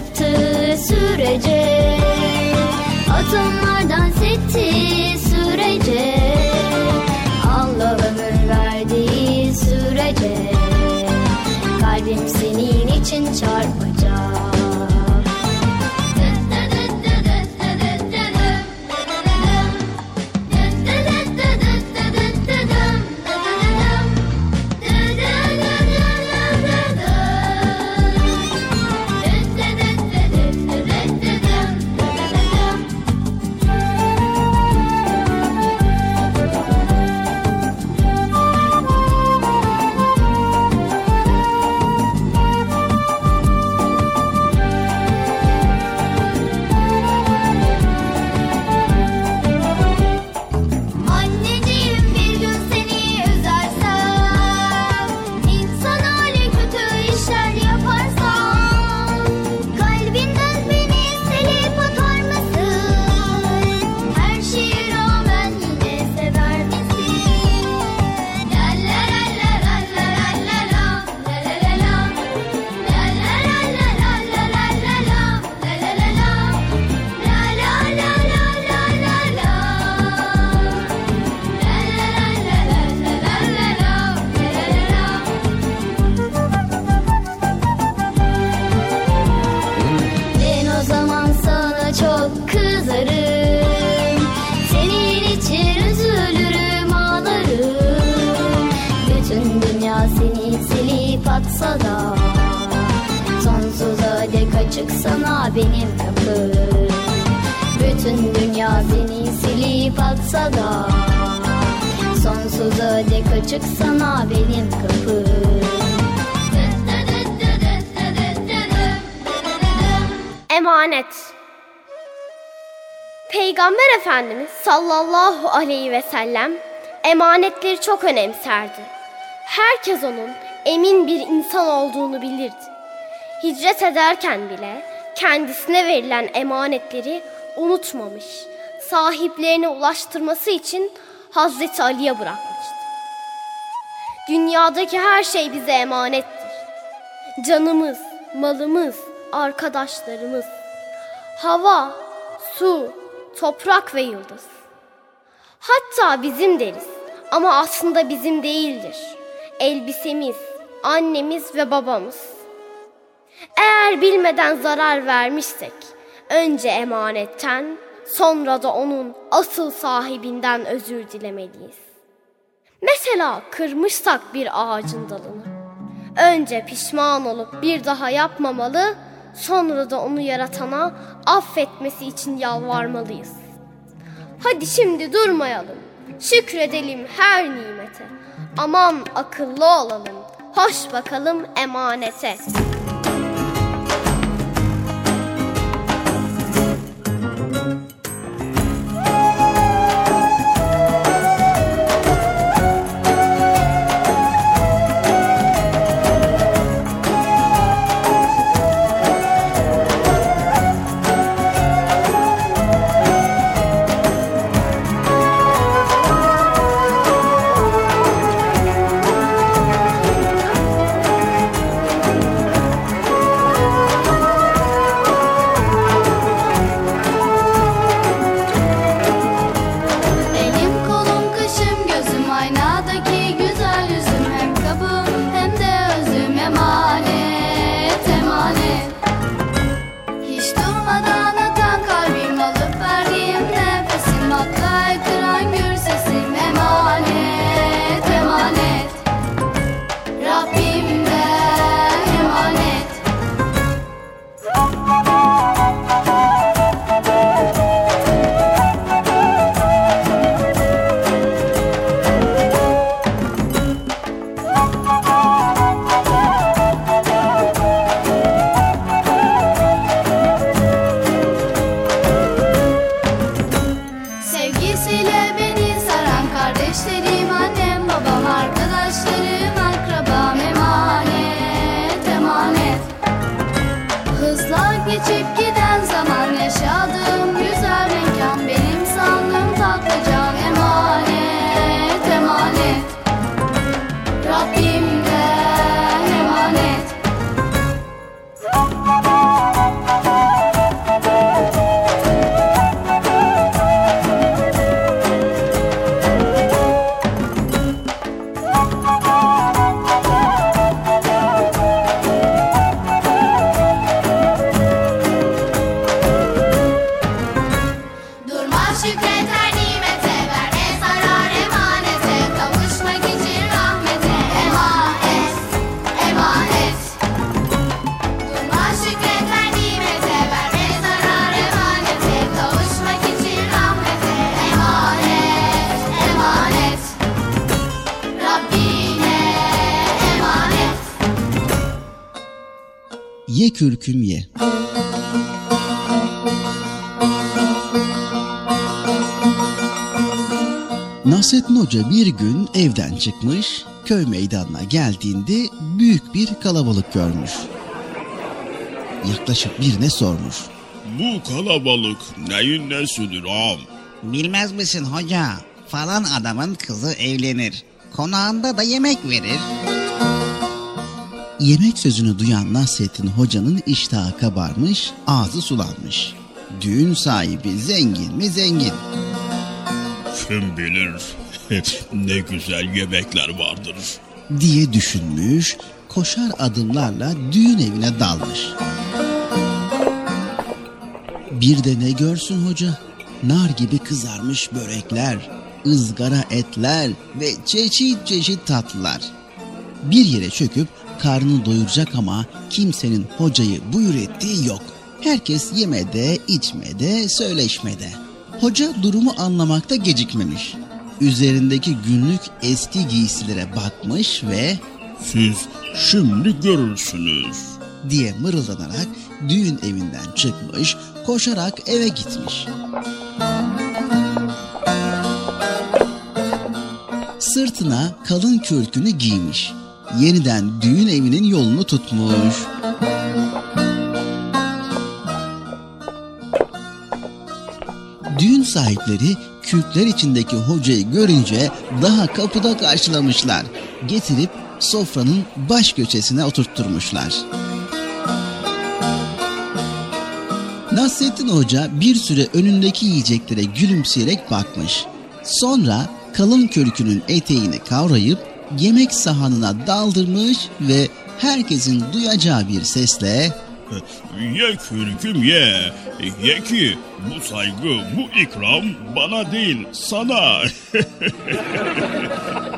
Kırptığı sürece. Atomlardan settiği sürece. Allah ömür verdiği sürece. Kalbim senin için çarpacak sallallahu aleyhi ve sellem emanetleri çok önemserdi. Herkes onun emin bir insan olduğunu bilirdi. Hicret ederken bile kendisine verilen emanetleri unutmamış, sahiplerine ulaştırması için Hazreti Ali'ye bırakmıştı. Dünyadaki her şey bize emanettir. Canımız, malımız, arkadaşlarımız, hava, su, toprak ve yıldız. Hatta bizim deriz ama aslında bizim değildir. Elbisemiz, annemiz ve babamız. Eğer bilmeden zarar vermişsek, önce emanetten, sonra da onun asıl sahibinden özür dilemeliyiz. Mesela kırmışsak bir ağacın dalını. Önce pişman olup bir daha yapmamalı, sonra da onu yaratana affetmesi için yalvarmalıyız. Hadi şimdi durmayalım. Şükredelim her nimete. Aman akıllı olalım. Hoş bakalım emanete. Nasrettin Hoca bir gün evden çıkmış, köy meydanına geldiğinde büyük bir kalabalık görmüş. Yaklaşık birine sormuş. Bu kalabalık neyin nesidir ağam? Bilmez misin hoca? Falan adamın kızı evlenir. Konağında da yemek verir. Yemek sözünü duyan Nasrettin Hoca'nın iştahı kabarmış, ağzı sulanmış. Düğün sahibi zengin mi zengin. Kim bilir ne güzel yemekler vardır. diye düşünmüş, koşar adımlarla düğün evine dalmış. Bir de ne görsün hoca? Nar gibi kızarmış börekler, ızgara etler ve çeşit çeşit tatlılar. Bir yere çöküp karnını doyuracak ama kimsenin hocayı buyur ettiği yok. Herkes yemede, içmede, söyleşmede. Hoca durumu anlamakta gecikmemiş. Üzerindeki günlük eski giysilere bakmış ve Siz şimdi görürsünüz. diye mırıldanarak düğün evinden çıkmış, koşarak eve gitmiş. Sırtına kalın kürkünü giymiş. Yeniden düğün evinin yolunu tutmuş. Sahipleri kürkler içindeki hocayı görünce daha kapıda karşılamışlar. Getirip sofranın baş köşesine oturtturmuşlar. Nasrettin Hoca bir süre önündeki yiyeceklere gülümseyerek bakmış. Sonra kalın kürkünün eteğini kavrayıp yemek sahanına daldırmış ve herkesin duyacağı bir sesle Ye kürküm ye. Ye ki bu saygı, bu ikram bana değil sana.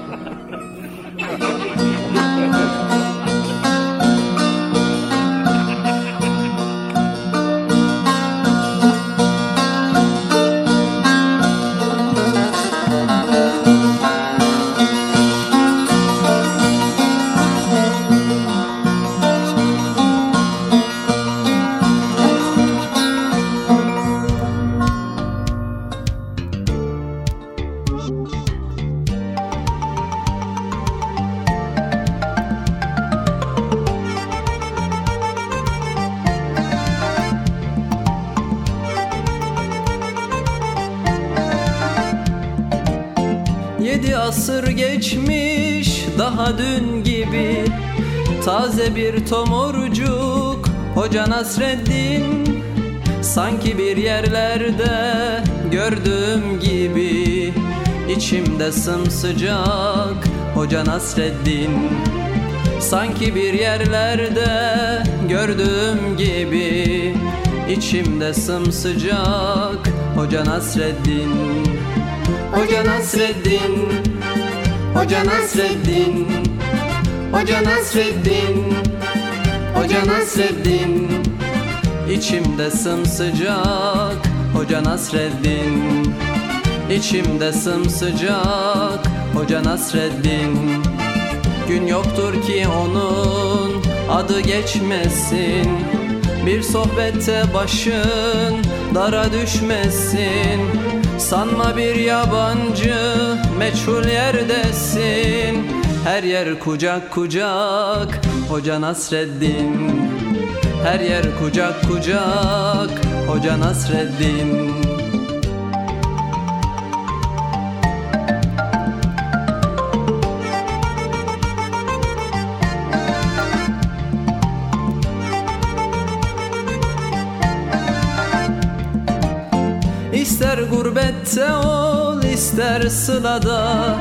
Taze bir tomurcuk Hoca Nasreddin. Sanki bir yerlerde gördüğüm gibi İçimde sımsıcak Hoca Nasreddin. Sanki bir yerlerde gördüğüm gibi İçimde sımsıcak Hoca Nasreddin. Hoca Nasreddin Hoca Nasreddin. Hoca Nasreddin Hoca Nasreddin. İçimde sımsıcak Hoca Nasreddin. İçimde sımsıcak Hoca Nasreddin. Gün yoktur ki onun adı geçmesin. Bir sohbette başın dara düşmesin. Sanma bir yabancı meçhul yerdesin Her yer kucak kucak Hoca Nasreddin. Her yer kucak kucak Hoca Nasreddin. İster gurbette ol ister sılada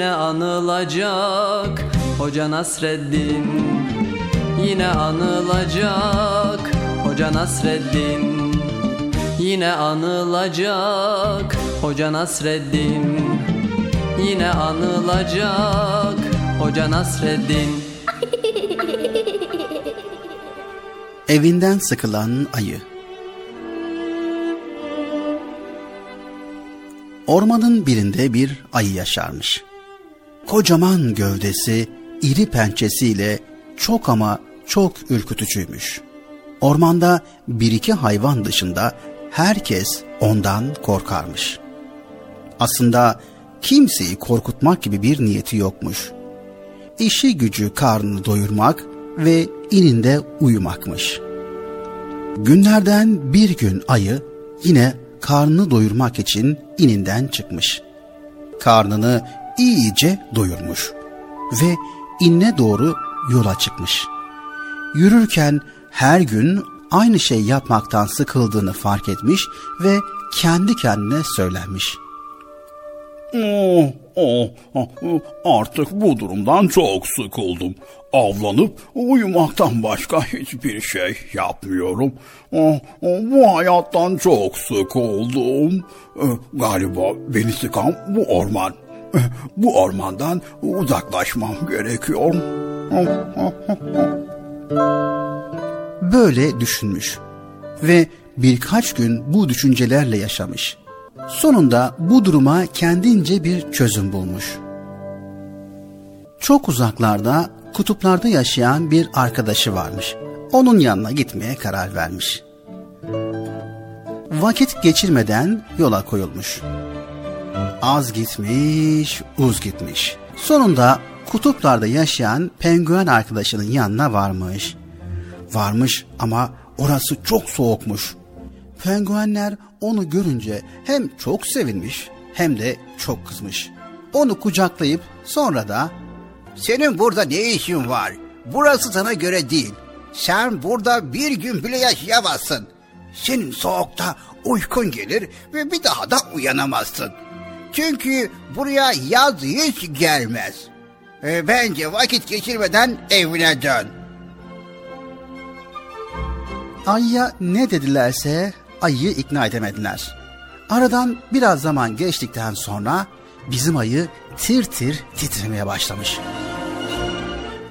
Yine anılacak. Hoca Nasreddin Yine anılacak. Hoca Nasreddin Yine anılacak. Hoca Nasreddin Yine anılacak. Hoca Nasreddin. Evinden sıkılan ayı. Ormanın birinde bir ayı yaşarmış. Kocaman gövdesi, iri pençesiyle çok ama çok ürkütücüymüş. Ormanda bir iki hayvan dışında herkes ondan korkarmış. Aslında kimseyi korkutmak gibi bir niyeti yokmuş. İşi gücü karnını doyurmak ve ininde uyumakmış. Günlerden bir gün ayı yine karnını doyurmak için ininden çıkmış. Karnını iyice doyurmuş ve inne doğru yola çıkmış. Yürürken her gün aynı şey yapmaktan sıkıldığını fark etmiş ve kendi kendine söylenmiş. Oh, oh, oh, artık bu durumdan çok sıkıldım. Avlanıp uyumaktan başka hiçbir şey yapmıyorum. Oh, oh, bu hayattan çok sıkıldım. Eh, Galiba beni sıkan bu orman. Bu ormandan uzaklaşmam gerekiyor. Böyle düşünmüş ve birkaç gün bu düşüncelerle yaşamış. Sonunda bu duruma kendince bir çözüm bulmuş. Çok uzaklarda, kutuplarda yaşayan bir arkadaşı varmış. Onun yanına gitmeye karar vermiş. Vakit geçirmeden yola koyulmuş. Az gitmiş, uz gitmiş. Sonunda kutuplarda yaşayan penguen arkadaşının yanına varmış. Varmış ama orası çok soğukmuş. Penguenler onu görünce hem çok sevinmiş hem de çok kızmış. Onu kucaklayıp sonra da Senin burada ne işin var? Burası sana göre değil. Sen burada bir gün bile yaşayamazsın. Senin soğukta uykun gelir ve bir daha da uyanamazsın. Çünkü buraya yaz hiç gelmez. E, bence vakit geçirmeden evine dön. Ayıya ne dedilerse ayıyı ikna edemediler. Aradan biraz zaman geçtikten sonra bizim ayı tir tir titremeye başlamış.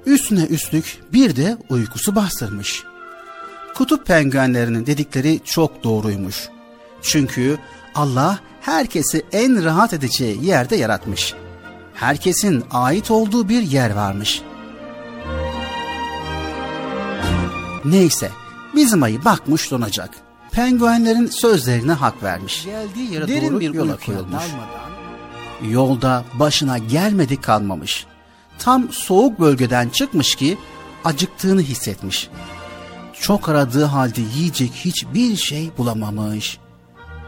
Üstüne üstlük bir de uykusu bastırmış. Kutup penguenlerinin dedikleri çok doğruymuş. Çünkü Allah herkesi en rahat edeceği yerde yaratmış. Herkesin ait olduğu bir yer varmış. Neyse, bizim ayı bakmış donacak. Penguenlerin sözlerine hak vermiş. Geldiği yere Derin doğru bir yola koyulmuş. Yolda başına gelmedi kalmamış. Tam soğuk bölgeden çıkmış ki acıktığını hissetmiş. Çok aradığı halde yiyecek hiçbir şey bulamamış.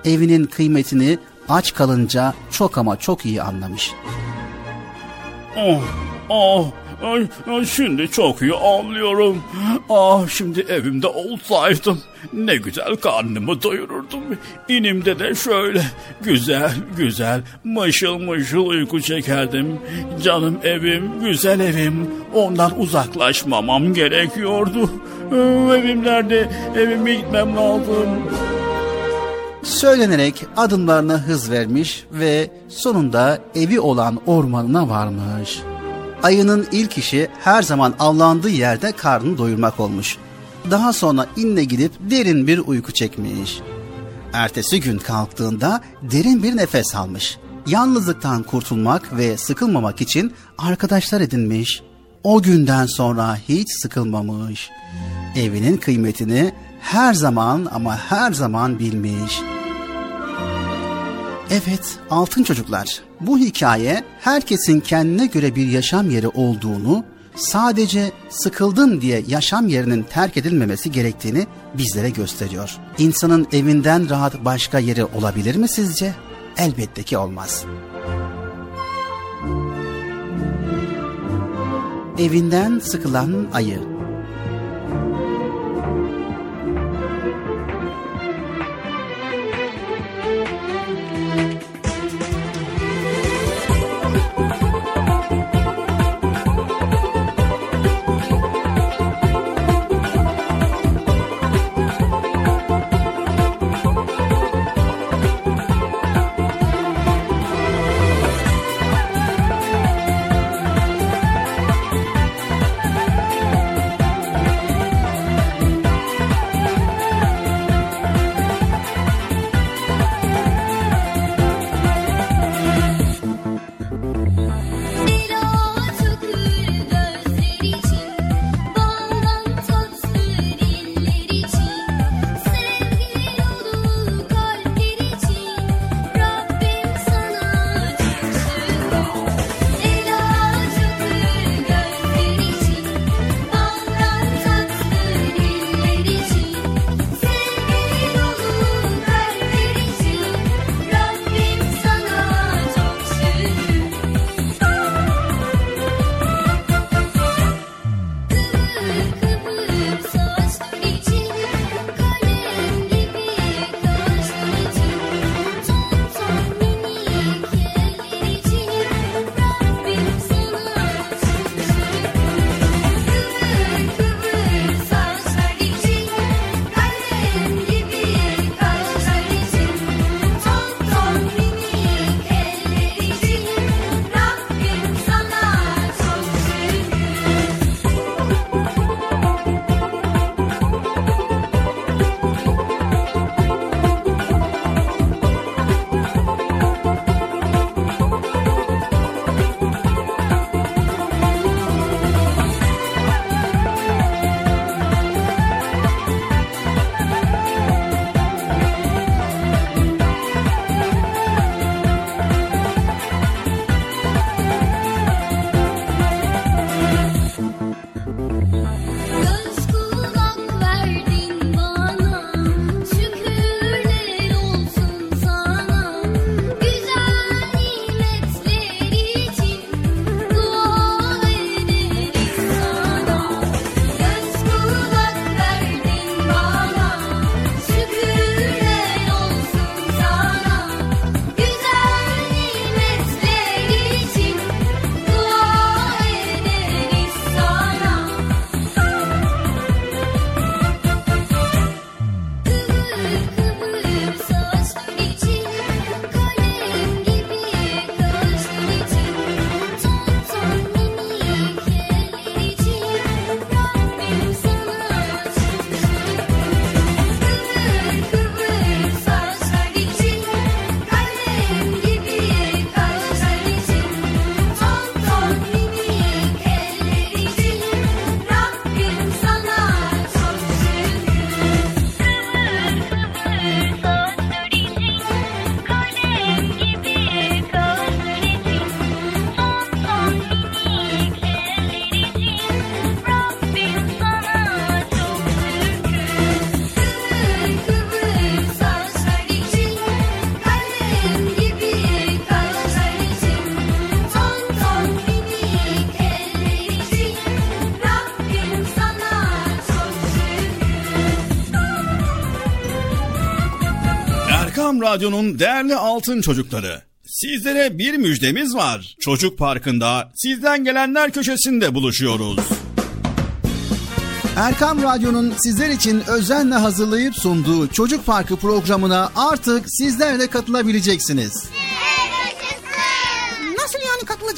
Evinin kıymetini aç kalınca çok ama çok iyi anlamış. Oh, oh, ay, ay, şimdi çok iyi anlıyorum. Ah şimdi evimde olsaydım ne güzel karnımı doyururdum. İnimde de şöyle güzel güzel mışıl mışıl uyku çekerdim. Canım evim, güzel evim. Ondan uzaklaşmamam gerekiyordu. Ee, Evim nerede? Evime gitmem lazım. Söylenerek adımlarına hız vermiş ve sonunda evi olan ormanına varmış. Ayının ilk işi her zaman avlandığı yerde karnını doyurmak olmuş. Daha sonra inle gidip derin bir uyku çekmiş. Ertesi gün kalktığında derin bir nefes almış. Yalnızlıktan kurtulmak ve sıkılmamak için arkadaşlar edinmiş. O günden sonra hiç sıkılmamış. Evinin kıymetini her zaman ama her zaman bilmiş. Evet, altın çocuklar. Bu hikaye herkesin kendine göre bir yaşam yeri olduğunu, sadece sıkıldım diye yaşam yerinin terk edilmemesi gerektiğini bizlere gösteriyor. İnsanın evinden rahat başka yeri olabilir mi sizce? Elbette ki olmaz. Evinden sıkılan ayı Radyo'nun değerli altın çocukları. Sizlere bir müjdemiz var. Çocuk Parkı'nda sizden gelenler köşesinde buluşuyoruz. Erkam Radyo'nun sizler için özenle hazırlayıp sunduğu Çocuk Parkı programına artık sizler de katılabileceksiniz. Katılacağız?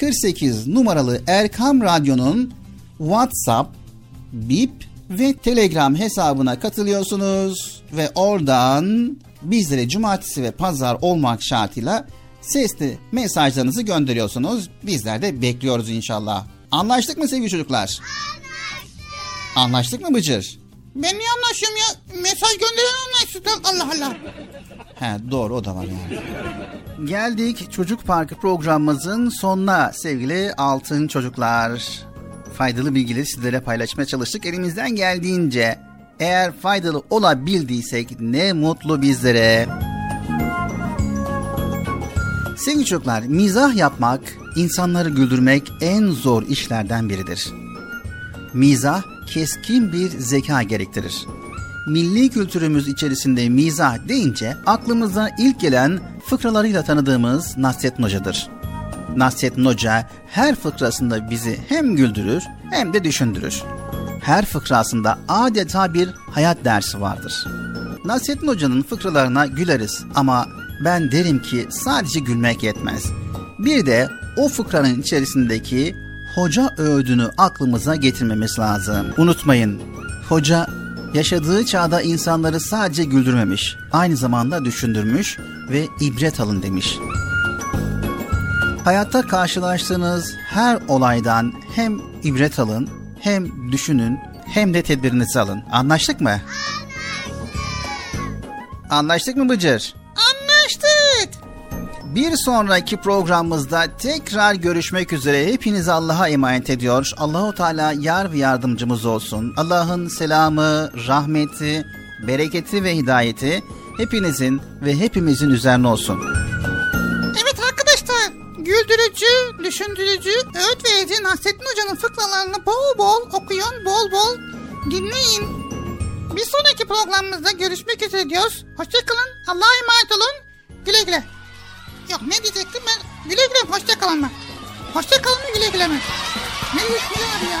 48 numaralı Erkam Radyo'nun WhatsApp, Bip ve Telegram hesabına katılıyorsunuz ve oradan bizlere cumartesi ve pazar olmak şartıyla sesli mesajlarınızı gönderiyorsunuz. Bizler de bekliyoruz inşallah. Anlaştık mı sevgili çocuklar? Anlaştık. Anlaştık mı Bıcır? Ben niye anlaşıyorum ya? Mesaj gönderen anlaşsın. Allah Allah. He doğru o da var yani. Geldik Çocuk Parkı programımızın sonuna sevgili altın çocuklar. Faydalı bilgileri sizlere paylaşmaya çalıştık elimizden geldiğince. Eğer faydalı olabildiysek ne mutlu bizlere. Sevgili çocuklar, mizah yapmak, insanları güldürmek en zor işlerden biridir. Mizah keskin bir zeka gerektirir. Milli kültürümüz içerisinde mizah deyince aklımıza ilk gelen fıkralarıyla tanıdığımız Nasrettin Hoca'dır. Nasrettin Hoca her fıkrasında bizi hem güldürür hem de düşündürür. Her fıkrasında adeta bir hayat dersi vardır. Nasrettin Hoca'nın fıkralarına güleriz ama ben derim ki sadece gülmek yetmez. Bir de o fıkranın içerisindeki hoca öğüdünü aklımıza getirmemiz lazım. Unutmayın, hoca yaşadığı çağda insanları sadece güldürmemiş, aynı zamanda düşündürmüş ve ibret alın demiş. Hayatta karşılaştığınız her olaydan hem ibret alın, hem düşünün, hem de tedbirinizi alın. Anlaştık mı? Anlaştık mı Bıcır? Bir sonraki programımızda tekrar görüşmek üzere. Hepinizi Allah'a emanet ediyor. Allahu Teala yar ve yardımcımız olsun. Allah'ın selamı, rahmeti, bereketi ve hidayeti hepinizin ve hepimizin üzerine olsun. Evet arkadaşlar güldürücü, düşündürücü, öğüt verici Nasrettin Hoca'nın fıkralarını bol bol okuyun, bol bol dinleyin. Bir sonraki programımızda görüşmek üzere diyoruz. Hoşçakalın, Allah'a emanet olun. Güle güle. Yok ne diyecektim ben? Güle güle, hoşçakalın mı? Hoşçakalın mı güle güle mi? Ne diyecektim abi ya?